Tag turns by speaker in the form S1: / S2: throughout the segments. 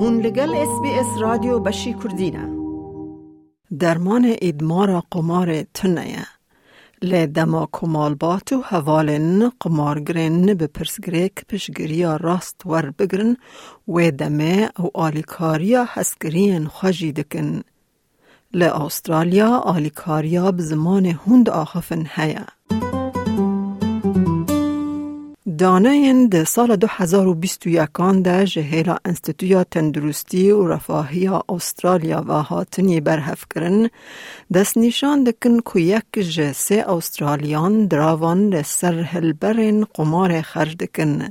S1: هون لگل اس بی اس رادیو بشی کردینه درمان ادمار قمار تنه لی دما کمالبات و حوالن قمارگرین به پرسگریک پشگریا راست ور بگرن و دمه او آلیکاریا هسگرین خوشی دکن. لی استرالیا آلیکاریا بزمان هند آخفن هیا. دانه ده سال 2021 ده جهیلا انستیتویا تندرستی و رفاهی استرالیا و هاتنی برهف کرن دست نشان دکن که یک جسه استرالیان دراوان لسر هلبرین قمار خرج دکن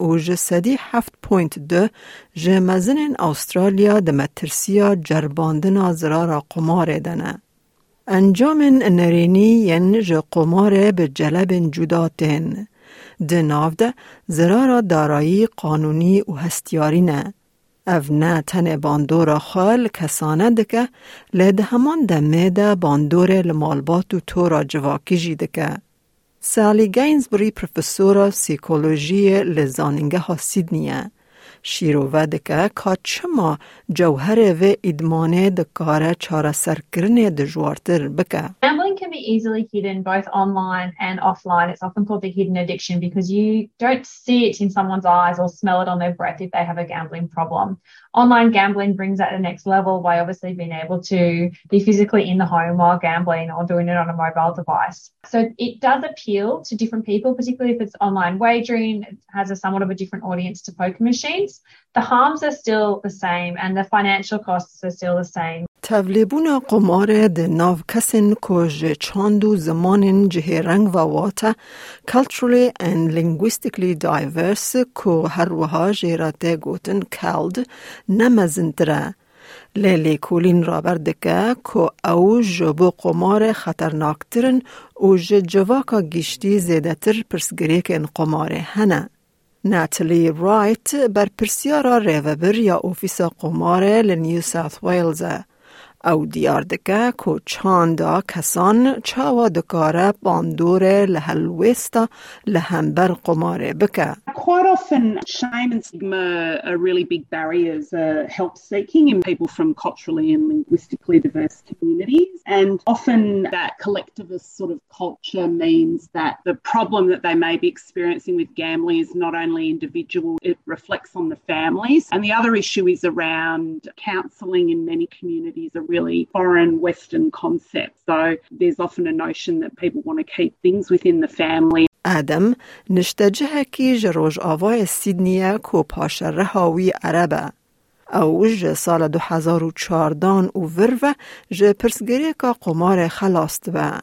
S1: و جسدی هفت پوینت ده جمزن استرالیا ده مترسیا جرباندن زرار قمار دنه. انجام نرینی ین قمار به جلب جداتین. ده زرارا دارایی قانونی و هستیاری نه. او نه تن باندور خال کسانه دکه لده همان دمه ده باندور لمالبات و تو را جواکی جی دکه. سالی گینزبری پروفسور سیکولوژی لزانینگه ها سیدنیه. شیروه دکه که چما جوهر و ادمانه دکاره چاره سرکرنه دجوارتر بکه.
S2: Gambling can be easily hidden both online and offline. It's often called the hidden addiction because you don't see it in someone's eyes or smell it on their breath if they have a gambling problem. Online gambling brings that to the next level by obviously being able to be physically in the home while gambling or doing it on a mobile device. So it does appeal to different people, particularly if it's online wagering, it has a somewhat of a different audience to poker machines. The harms are still the same and the financial costs are still the same.
S1: توليبون قمار ده ناو کسن کج چاندو زمان جه رنگ و واتا culturally and linguistically diverse کو هر وها جیراته گوتن کالد نمزندره لیلی کولین رابر دکه که او جبو قمار خطرناکترن و جواکا گشتی زیده تر پرسگریک ان قمار هنه. ناتلی رایت بر پرسیارا ریوبر یا اوفیس قمار لنیو ساوث ویلزه. او دیار دکه که چاندا کسان چاوا دکاره باندور لهلویستا لهمبر قماره بکه.
S3: Quite often, shame and stigma are really big barriers uh, help seeking in people from culturally and linguistically diverse communities. And often, that collectivist sort of culture means that the problem that they may be experiencing with gambling is not only individual, it reflects on the families. And the other issue is around counselling in many communities are really foreign Western concept. So there's often a notion that people want to keep things within the family.
S1: آدم نشتجه کی جروج آوای سیدنیه کو پاشره هاوی عربه. او جه سال 2014 و ورو جه پرسگری که قمار خلاست و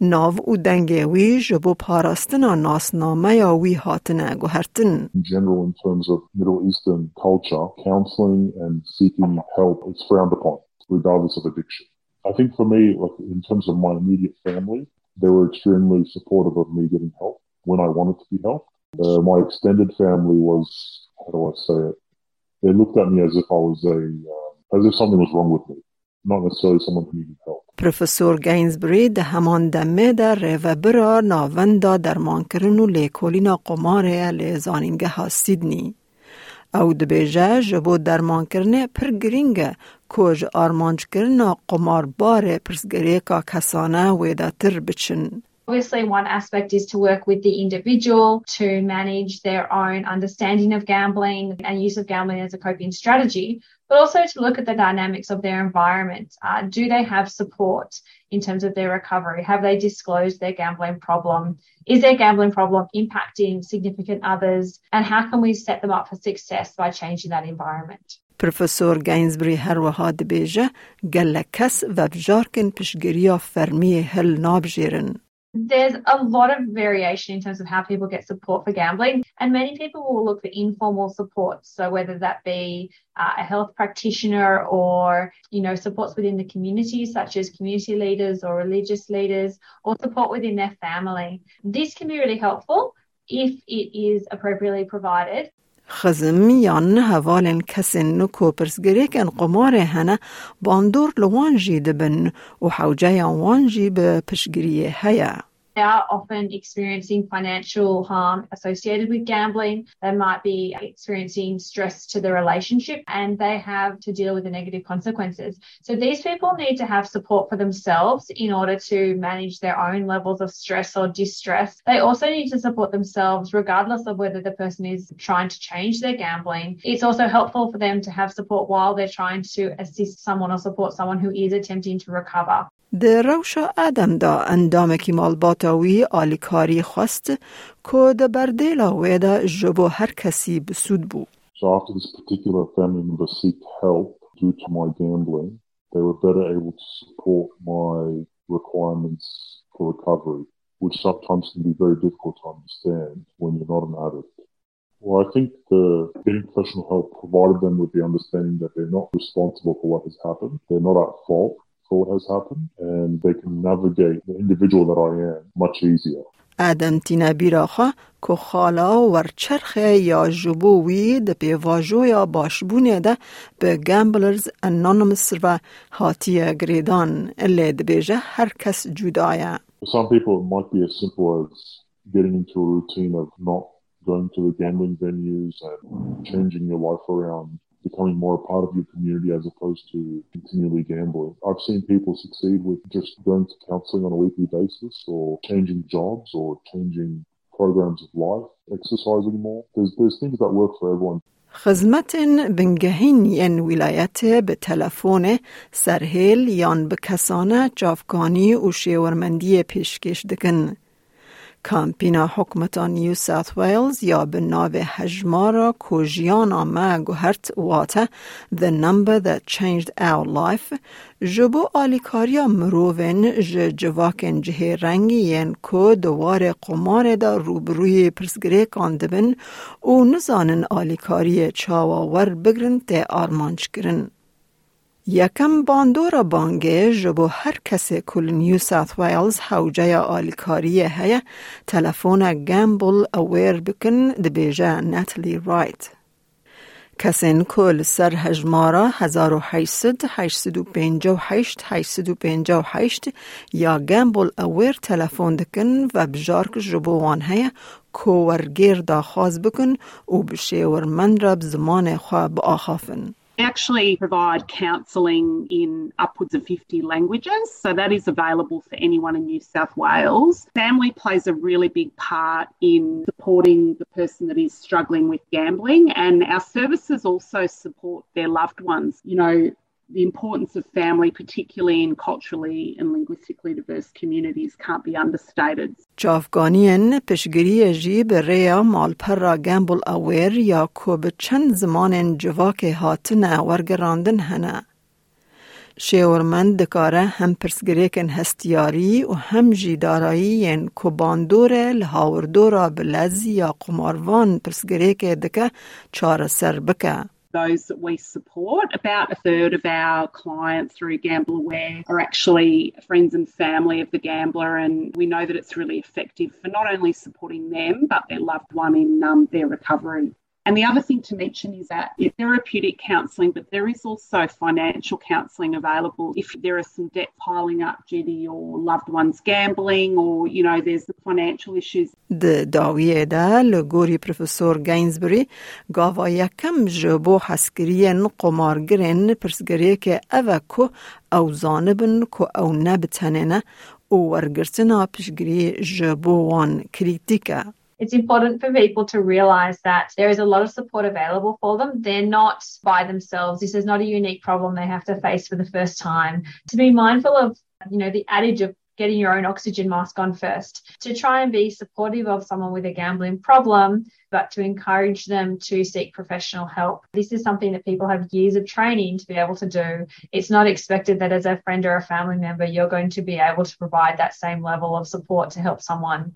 S1: ناو او دنگه وی جبو پاراستنا ناسنامه یا وی هاتنه گوهرتن.
S4: In general, in terms of Middle Eastern culture, counseling and seeking help is frowned upon. regardless of addiction. I think for me, like in terms of my immediate family, they were extremely supportive of me getting help when I wanted to be helped. Uh, my extended family was, how do I say it? They looked at me as if I was a, uh, as if something was wrong with me, not necessarily someone who needed help.
S1: پروفسور گینزبری ده همان دمه در ریوبرا ناوندا درمان کرنو لیکولینا قماره لیزانینگه ها سیدنی. او دبیجه جبو درمان کرنه پر گرینگه کج آرمانج کرنا قمار باره پرسگری که کسانه ویده تر بچن.
S2: Obviously, one aspect is to work with the individual to manage their own understanding of gambling and use of gambling as a coping strategy, but also to look at the dynamics of their environment. Uh, do they have support in terms of their recovery? Have they disclosed their gambling problem? Is their gambling problem impacting significant others? And how can we set them up for success by changing that environment?
S1: پروفسور گینزبری هر وها دبیجه گل کس و بجارکن پشگریا فرمی هل نابجیرن.
S2: There's a lot of variation in terms of how people get support for gambling, and many people will look for informal support. So whether that be uh, a health practitioner or you know supports within the community, such as community leaders or religious leaders, or support within their family. This can be really helpful if it is appropriately provided.
S1: خزم یان هوالن کسین نکو پرسگریکن قمار هنه باندور لوانجی دبن و حوجه وانجی به پشگریه هیا.
S2: They are often experiencing financial harm associated with gambling. They might be experiencing stress to the relationship and they have to deal with the negative consequences. So these people need to have support for themselves in order to manage their own levels of stress or distress. They also need to support themselves regardless of whether the person is trying to change their gambling. It's also helpful for them to have support while they're trying to assist someone or support someone who is attempting to recover.
S1: در روشا ادم دا اندام کی مالباتاوی آلیکاری خواست که ده بردیلا ویدا جبو هر کسی بسود بو.
S4: So after this particular family member seeked help due to my gambling, they were better able to support my requirements for recovery, which sometimes can be very difficult to understand when you're not an addict. Well, I think the getting professional help provided them with the understanding that they're not responsible for what has happened. They're not at fault for what has happened, and they can navigate the individual that I am much easier.
S1: ادم تینا بیراخا که خالا ورچرخ یا جبووی ده پیواجو یا باشبونه ده به گامبلرز انونیمس و هاتیه گریدان اللي ده بیجه هر کس جدایه.
S4: For some people, it might be as simple as getting into a routine of not going to the gambling venues and changing your life around, becoming more a part of your community as opposed to continually gambling. I've seen people succeed with just going to counseling on a weekly basis or changing jobs or changing programs of life, exercising more. There's, there's things that work for everyone.
S1: خدمت بنگهین ین ولایت به تلفن سرهیل یان به کسانه جافکانی و شیورمندی پیشکش دکن. کامپینا حکمتا نیو ساوت ویلز یا به ناو هجمارا کوژیان آمه گوهرت واته The Number That Changed Our Life جبو آلیکاریا مروون ج جواکن جه رنگی ین کو دوار قمار دا روبروی پرسگره کاندبن و نزانن آلیکاری چاواور بگرن ته آرمانچ کرن. یکم باندورا بانگه جبو هر کسی کل نیو ساوت ویلز حوجه آلیکاری هیا تلفون گامبل اویر بکن دبیجه نتلی رایت. کسین کل سر هجمارا 1800 858 858 یا گامبل اویر تلفون دکن و بجارک جبوان هیا کوورگیر دا خواز بکن و بشیور من رب زمان خواه بآخافن.
S3: Actually provide counselling in upwards of 50 languages, so that is available for anyone in New South Wales. Family plays a really big part in supporting the person that is struggling with gambling, and our services also support their loved ones. You know, the importance of family, particularly in culturally and linguistically diverse communities, can't be understated.
S1: جافگانین پشگیری جی به ریا مالپر را گمبل اویر یا کو به چند زمان جواک هاتن ورگراندن هنه. شیورمند دکاره هم پرسگریکن هستیاری و هم جی دارایی ین کو باندور لحاوردورا بلزی یا قماروان پرسگریک دکه چار سر بکه.
S3: those that we support. About a third of our clients through Gamble Aware are actually friends and family of the gambler, and we know that it's really effective for not only supporting them but their loved one in um, their recovery. And the other thing to mention is that it's therapeutic counselling, but there is also financial counselling available if there are some debt piling up due to your loved one's gambling or, you know, there's the financial issues.
S1: د داویه ده لگوری پروفسور گینزبری گاوا یکم جبو حسکرین قمارگرین پرسگریه که اوه کو او زانبن کو او نبتننه او ورگرتنا پشگری جبو وان کریتیکه.
S2: It's important for people to realize that there is a lot of support available for them. They're not by themselves. This is not a unique problem they have to face for the first time. To be mindful of, you know, the adage of getting your own oxygen mask on first, to try and be supportive of someone with a gambling problem, but to encourage them to seek professional help. This is something that people have years of training to be able to do. It's not expected that as a friend or a family member, you're going to be able to provide that same level of support to help someone.